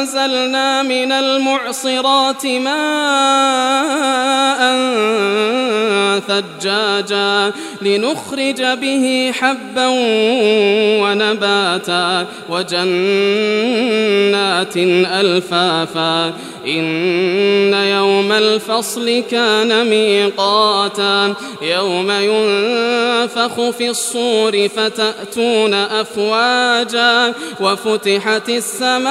وأنزلنا من المعصرات ماء ثجاجا لنخرج به حبا ونباتا وجنات ألفافا إن يوم الفصل كان ميقاتا يوم ينفخ في الصور فتأتون أفواجا وفتحت السماء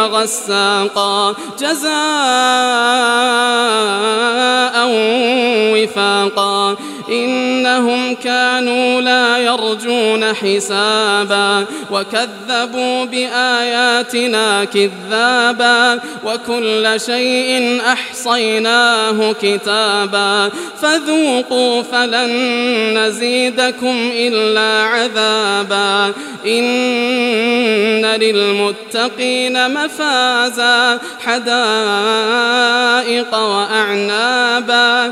وغساقا جزاء وفاقا إنهم كانوا لا يرجون حسابا وكذبوا بآياتنا كذابا وكل شيء أحصيناه كتابا فذوقوا فلن نزيدكم إلا عذابا إن للمتقين مفازا حدائق وأعنابا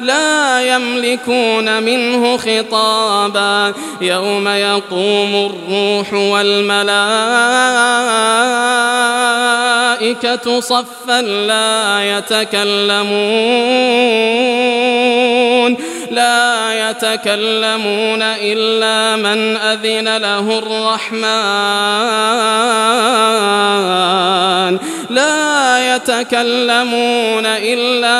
لا يملكون منه خطابا. يوم يقوم الروح والملائكة صفا لا يتكلمون. لا يتكلمون إلا من أذن له الرحمن. لا يتكلمون إلا